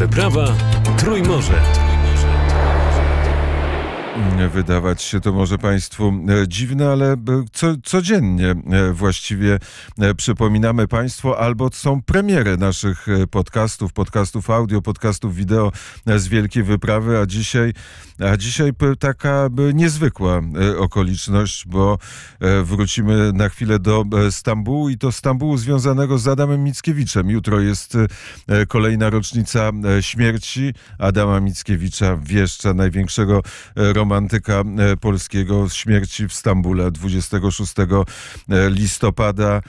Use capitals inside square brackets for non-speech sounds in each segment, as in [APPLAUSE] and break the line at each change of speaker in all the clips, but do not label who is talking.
Wyprawa Trójmorze.
Wydawać się to może Państwu e, dziwne, ale e, co, codziennie e, właściwie przypominamy Państwu, albo są premiery naszych podcastów, podcastów audio, podcastów wideo z Wielkiej Wyprawy, a dzisiaj, a dzisiaj taka niezwykła okoliczność, bo wrócimy na chwilę do Stambułu i to Stambułu związanego z Adamem Mickiewiczem. Jutro jest kolejna rocznica śmierci Adama Mickiewicza, wieszcza, największego romantyka e, polskiego śmierci w Stambule 26 e, listopada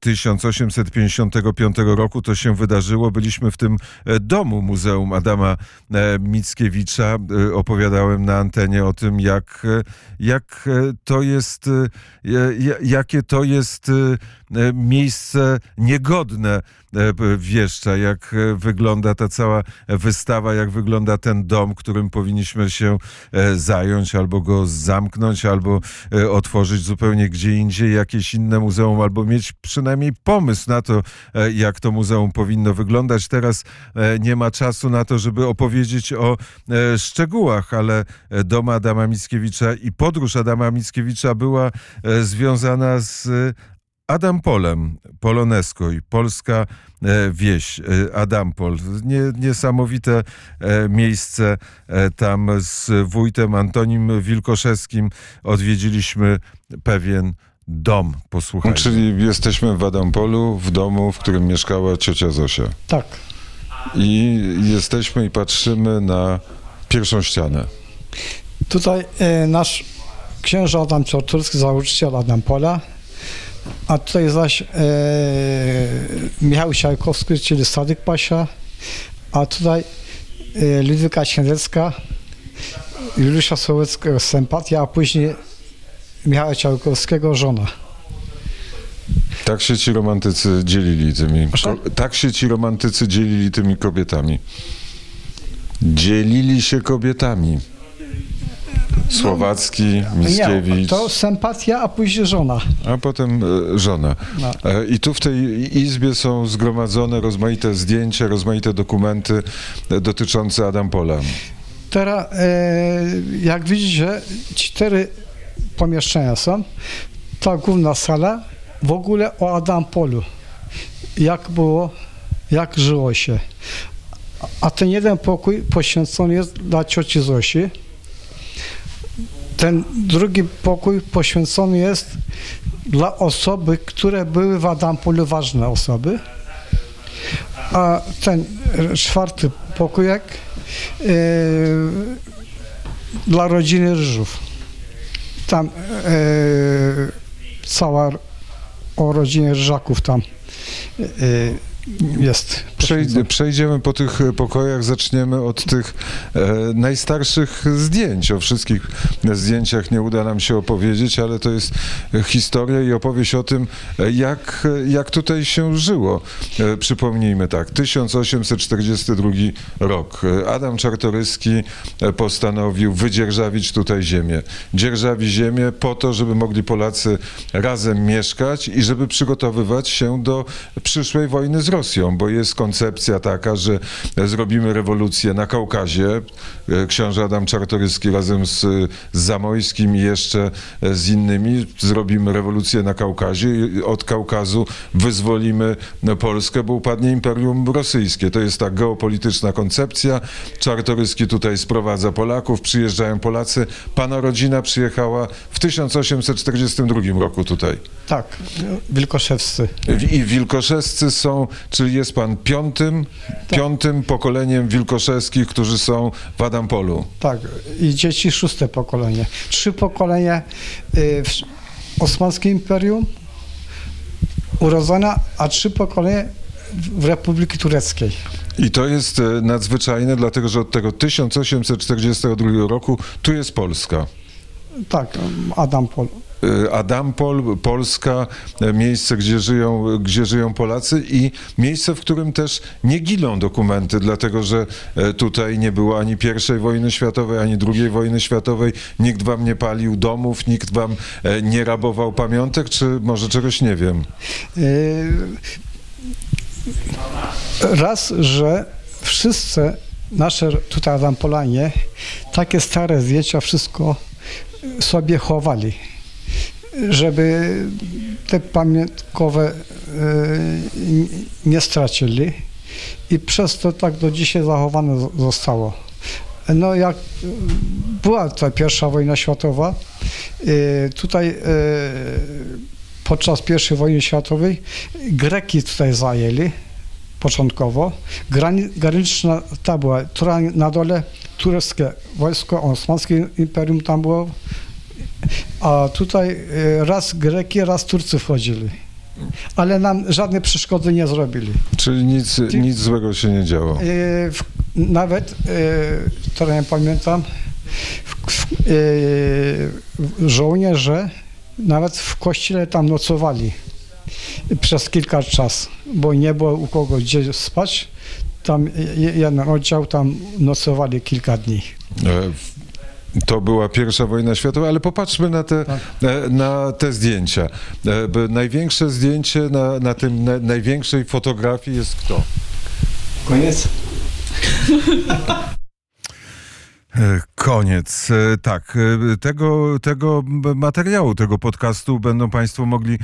1855 e, roku. To się wydarzyło. Byliśmy w tym domu Muzeum Adama Mickiewicza. Opowiadałem na antenie o tym, jak, jak to jest, jakie to jest miejsce niegodne wieszcza, jak wygląda ta cała wystawa, jak wygląda ten dom, którym powinniśmy się zająć, albo go zamknąć, albo e, otworzyć zupełnie gdzie indziej jakieś inne muzeum, albo mieć przynajmniej pomysł na to, e, jak to muzeum powinno wyglądać. Teraz e, nie ma czasu na to, żeby opowiedzieć o szczegółach, ale dom Adama Mickiewicza i podróż Adama Mickiewicza była związana z Adam Polem, Polonesko i polska e, wieś, e, Adampol. Nie, niesamowite e, miejsce. Tam z wójtem Antonim Wilkoszewskim odwiedziliśmy pewien dom. Posłuchajmy.
Czyli jesteśmy w Adampolu, w domu, w którym mieszkała ciocia Zosia.
Tak.
I jesteśmy i patrzymy na pierwszą ścianę.
Tutaj e, nasz księża Adam Czorturski, założyciel Adampola, a tutaj zaś e, Michał Siarkowski, czyli Sadyk Pasia, a tutaj e, Ludwika Świędecka, Juliusza Sołeckiego sympatia, a później Michała Ciałkowskiego żona.
Tak się ci romantycy dzielili tymi. Tak się ci romantycy dzielili tymi kobietami. Dzielili się kobietami. Słowacki, Mickiewicz.
Nie, to sympatia, a później żona.
A potem e, żona.
No.
E, I tu w tej izbie są zgromadzone rozmaite zdjęcia, rozmaite dokumenty e, dotyczące Adampola.
Teraz, e, jak widzicie, cztery pomieszczenia są. Ta główna sala, w ogóle o Adampolu. Jak było, jak żyło się. A ten jeden pokój poświęcony jest dla cioci Zosi. Ten drugi pokój poświęcony jest dla osoby, które były w Adampolu ważne osoby. A ten czwarty pokójek e, dla rodziny Ryżów. Tam e, cała o rodzinie Ryżaków tam e, jest.
Przejdzie, przejdziemy po tych pokojach, zaczniemy od tych e, najstarszych zdjęć. O wszystkich zdjęciach nie uda nam się opowiedzieć, ale to jest historia i opowieść o tym, jak, jak tutaj się żyło. E, przypomnijmy tak, 1842 rok. Adam Czartoryski postanowił wydzierżawić tutaj ziemię. Dzierżawi ziemię po to, żeby mogli Polacy razem mieszkać i żeby przygotowywać się do przyszłej wojny z Rosją, bo jest koncepcja taka, że zrobimy rewolucję na Kaukazie. Książę Adam Czartoryski razem z, z Zamojskim i jeszcze z innymi zrobimy rewolucję na Kaukazie i od Kaukazu wyzwolimy Polskę, bo upadnie Imperium Rosyjskie. To jest ta geopolityczna koncepcja. Czartoryski tutaj sprowadza Polaków, przyjeżdżają Polacy. Pana rodzina przyjechała w 1842 roku tutaj.
Tak, Wilkoszewscy.
I Wilkoszewscy są, czyli jest pan piątym, piątym pokoleniem Wilkoszewskich, którzy są w Adampolu.
Tak, i dzieci szóste pokolenie. Trzy pokolenia y, w Osmańskim Imperium urodzone, a trzy pokolenia w Republiki Tureckiej.
I to jest e, nadzwyczajne, dlatego że od tego 1842 roku tu jest Polska.
Tak, Adampol.
E, Adampol, Polska, e, miejsce, gdzie żyją, gdzie żyją Polacy i miejsce, w którym też nie giną dokumenty, dlatego że e, tutaj nie było ani I wojny światowej, ani II wojny światowej, nikt wam nie palił domów, nikt wam e, nie rabował pamiątek, czy może czegoś nie wiem?
Y, Raz, że wszyscy nasze tutaj Adampolanie takie stare zdjęcia wszystko sobie chowali, żeby te pamiątkowe e, nie stracili i przez to tak do dzisiaj zachowane zostało. No jak była ta pierwsza wojna światowa, e, tutaj e, podczas pierwszej wojny światowej Greki tutaj zajęli początkowo. Grani, graniczna ta była, która na dole tureckie wojsko, osmańskie imperium tam było, a tutaj e, raz Greki, raz Turcy wchodzili. Ale nam żadne przeszkody nie zrobili.
Czyli nic,
Ty-
nic złego się nie działo.
E, w, nawet, e, teraz nie pamiętam, w, w, żołnierze nawet w kościele tam nocowali przez kilka czas, bo nie było u kogo gdzie spać. Tam je- jeden oddział tam nocowali kilka dni.
E, To była pierwsza wojna światowa, ale popatrzmy na te,
Tak.
e, na te zdjęcia. E, Największe zdjęcie na, na tym na, największej fotografii jest kto?
Koniec? [LAUGHS]
E, Koniec. E, Tak, e, tego, tego materiału, tego podcastu będą Państwo mogli,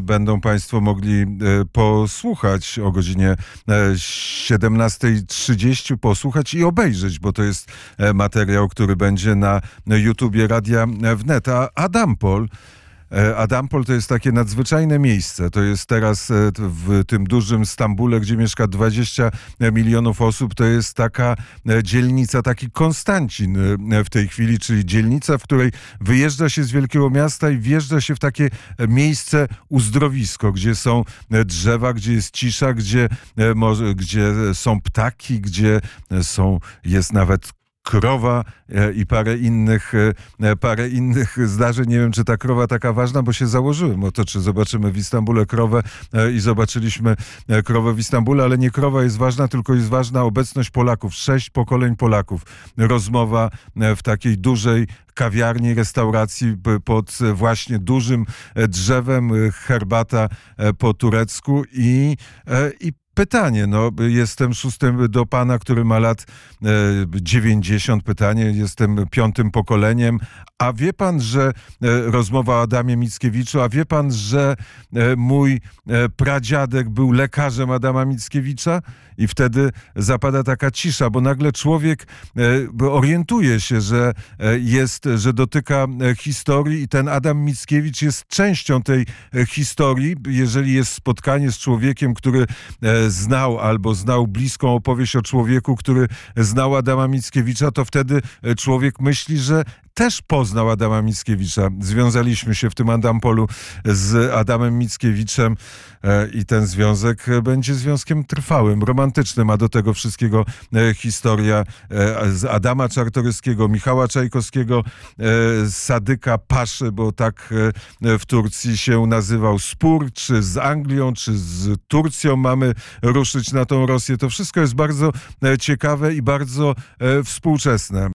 będą Państwo mogli posłuchać o godzinie e, 17.30, posłuchać i obejrzeć, bo to jest materiał, który będzie na YouTubie Radia Wnet. A Adampol E, Adampol to jest takie nadzwyczajne miejsce. To jest teraz e, w tym dużym Stambule, gdzie mieszka 20 milionów osób. To jest taka e, dzielnica, taki Konstancin e, w tej chwili, czyli dzielnica, w której wyjeżdża się z wielkiego miasta i wjeżdża się w takie e, miejsce uzdrowisko, gdzie są e, drzewa, gdzie jest cisza, gdzie, e, gdzie są ptaki, gdzie e, są, jest nawet krowa e, i parę innych, e, parę innych zdarzeń. Nie wiem, czy ta krowa taka ważna, bo się założyłem o to, czy zobaczymy w Istambule krowę e, i zobaczyliśmy e, krowę w Istambule, ale nie krowa jest ważna, tylko jest ważna obecność Polaków. Sześć pokoleń Polaków. Rozmowa e, w takiej dużej kawiarni, restauracji pod e, właśnie dużym e, drzewem, e, herbata e, po turecku i, e, i Pytanie, no jestem szóstym do pana, który ma lat e, 90. Pytanie, jestem piątym pokoleniem. A wie pan, że e, rozmowa o Adamie Mickiewiczu, a wie pan, że e, mój e, pradziadek był lekarzem Adama Mickiewicza? I wtedy zapada taka cisza, bo nagle człowiek e, orientuje się, że e, jest, że dotyka e, historii i ten Adam Mickiewicz jest częścią tej e, historii. Jeżeli jest spotkanie z człowiekiem, który e, znał albo znał bliską opowieść o człowieku, który znał Adama Mickiewicza, to wtedy e, człowiek myśli, że też poznał Adama Mickiewicza. Związaliśmy się w tym Adampolu z Adamem Mickiewiczem e, i ten związek e, będzie związkiem trwałym, romantycznym, a do tego wszystkiego e, historia z Adama Czartoryskiego, Michała Czajkowskiego, Sadyka Paszy, bo tak w Turcji się nazywał spór, czy z Anglią, czy z Turcją mamy ruszyć na tą Rosję. To wszystko jest bardzo ciekawe i bardzo współczesne.